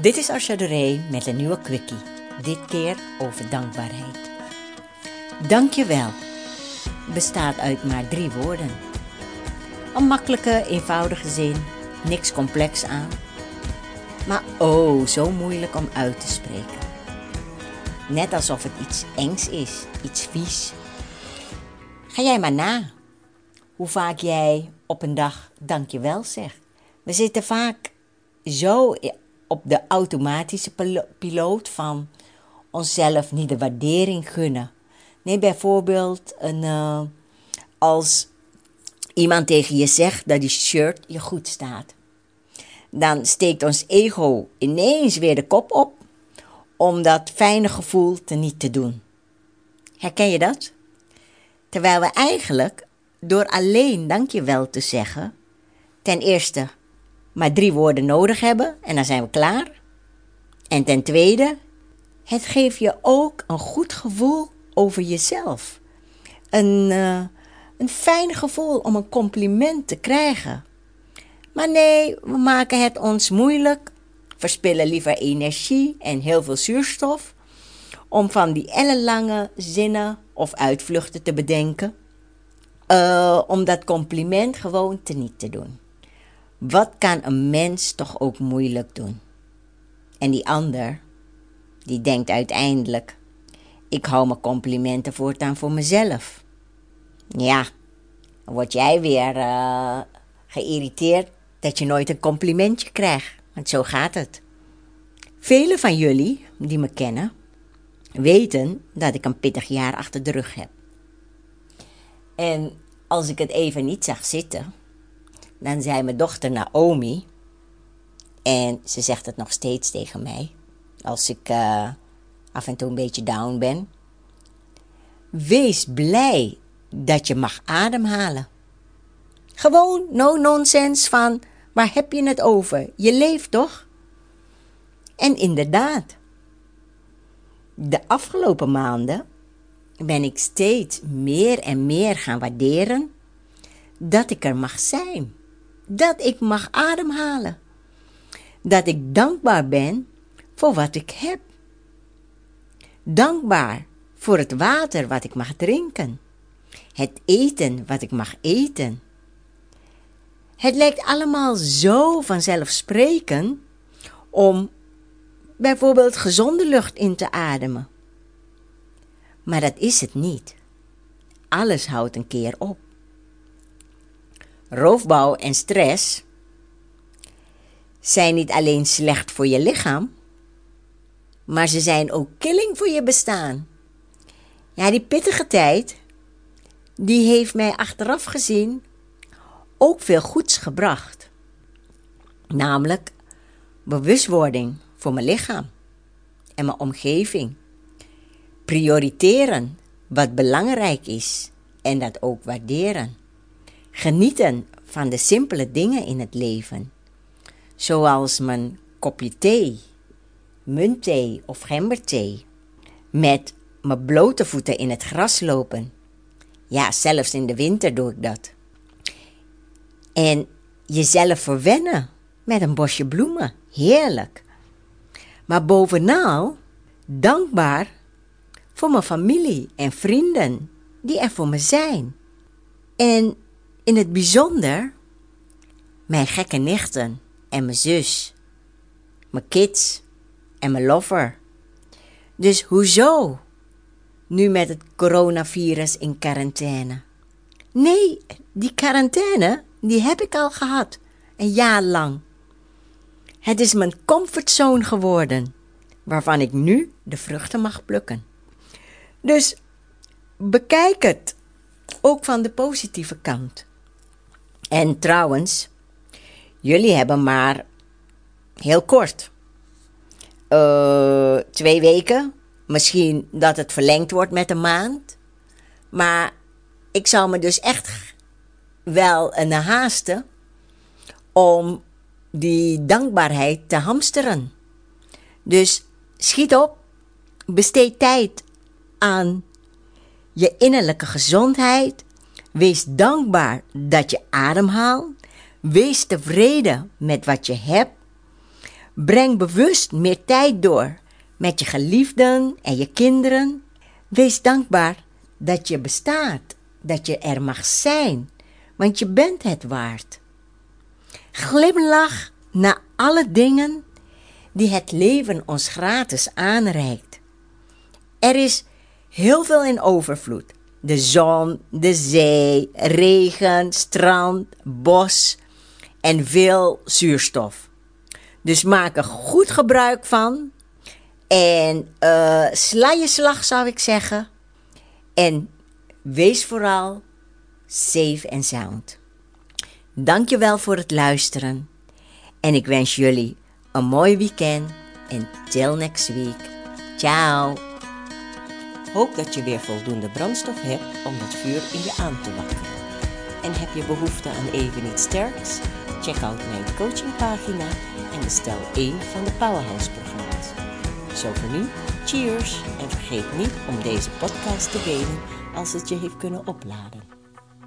Dit is Asha de Rey met een nieuwe quickie. Dit keer over dankbaarheid. Dankjewel bestaat uit maar drie woorden. Een makkelijke, eenvoudige zin, niks complex aan. Maar oh, zo moeilijk om uit te spreken. Net alsof het iets engs is, iets vies. Ga jij maar na hoe vaak jij op een dag dankjewel zegt. We zitten vaak zo op de automatische piloot van onszelf niet de waardering gunnen. Nee, bijvoorbeeld een, uh, als iemand tegen je zegt dat die shirt je goed staat. Dan steekt ons ego ineens weer de kop op om dat fijne gevoel te niet te doen. Herken je dat? Terwijl we eigenlijk door alleen dankjewel te zeggen, ten eerste maar drie woorden nodig hebben en dan zijn we klaar. En ten tweede, het geeft je ook een goed gevoel over jezelf. Een, uh, een fijn gevoel om een compliment te krijgen. Maar nee, we maken het ons moeilijk, verspillen liever energie en heel veel zuurstof om van die ellenlange zinnen of uitvluchten te bedenken, uh, om dat compliment gewoon te niet te doen. Wat kan een mens toch ook moeilijk doen? En die ander, die denkt uiteindelijk: ik hou mijn complimenten voortaan voor mezelf. Ja, word jij weer uh, geïrriteerd dat je nooit een complimentje krijgt. Want zo gaat het. Velen van jullie die me kennen, weten dat ik een pittig jaar achter de rug heb. En als ik het even niet zag zitten, dan zei mijn dochter Naomi, en ze zegt het nog steeds tegen mij, als ik uh, af en toe een beetje down ben. Wees blij dat je mag ademhalen. Gewoon no nonsense van waar heb je het over? Je leeft toch? En inderdaad, de afgelopen maanden ben ik steeds meer en meer gaan waarderen dat ik er mag zijn dat ik mag ademhalen. Dat ik dankbaar ben voor wat ik heb. Dankbaar voor het water wat ik mag drinken. Het eten wat ik mag eten. Het lijkt allemaal zo vanzelfsprekend om bijvoorbeeld gezonde lucht in te ademen. Maar dat is het niet. Alles houdt een keer op roofbouw en stress zijn niet alleen slecht voor je lichaam, maar ze zijn ook killing voor je bestaan. Ja, die pittige tijd, die heeft mij achteraf gezien ook veel goeds gebracht. Namelijk bewustwording voor mijn lichaam en mijn omgeving. Prioriteren wat belangrijk is en dat ook waarderen. Genieten van de simpele dingen in het leven, zoals mijn kopje thee, muntthee of gemberthee, met mijn blote voeten in het gras lopen. Ja, zelfs in de winter doe ik dat. En jezelf verwennen met een bosje bloemen. Heerlijk. Maar bovenal dankbaar voor mijn familie en vrienden die er voor me zijn. En in het bijzonder mijn gekke nichten en mijn zus, mijn kids en mijn lover. Dus hoezo nu met het coronavirus in quarantaine? Nee, die quarantaine, die heb ik al gehad, een jaar lang. Het is mijn comfortzone geworden, waarvan ik nu de vruchten mag plukken. Dus bekijk het ook van de positieve kant. En trouwens, jullie hebben maar heel kort. Uh, twee weken. Misschien dat het verlengd wordt met een maand. Maar ik zou me dus echt wel een haasten om die dankbaarheid te hamsteren. Dus schiet op, besteed tijd aan je innerlijke gezondheid, Wees dankbaar dat je ademhaalt. Wees tevreden met wat je hebt. Breng bewust meer tijd door met je geliefden en je kinderen. Wees dankbaar dat je bestaat, dat je er mag zijn, want je bent het waard. Glimlach naar alle dingen die het leven ons gratis aanreikt. Er is heel veel in overvloed. De zon, de zee, regen, strand, bos en veel zuurstof. Dus maak er goed gebruik van. En uh, sla je slag zou ik zeggen. En wees vooral safe en sound. Dankjewel voor het luisteren. En ik wens jullie een mooi weekend. En till next week. Ciao. Hoop dat je weer voldoende brandstof hebt om het vuur in je aan te wakkeren. En heb je behoefte aan even iets sterks? Check out mijn coachingpagina en bestel één van de Powerhouse programma's. Zo voor nu, cheers en vergeet niet om deze podcast te delen als het je heeft kunnen opladen.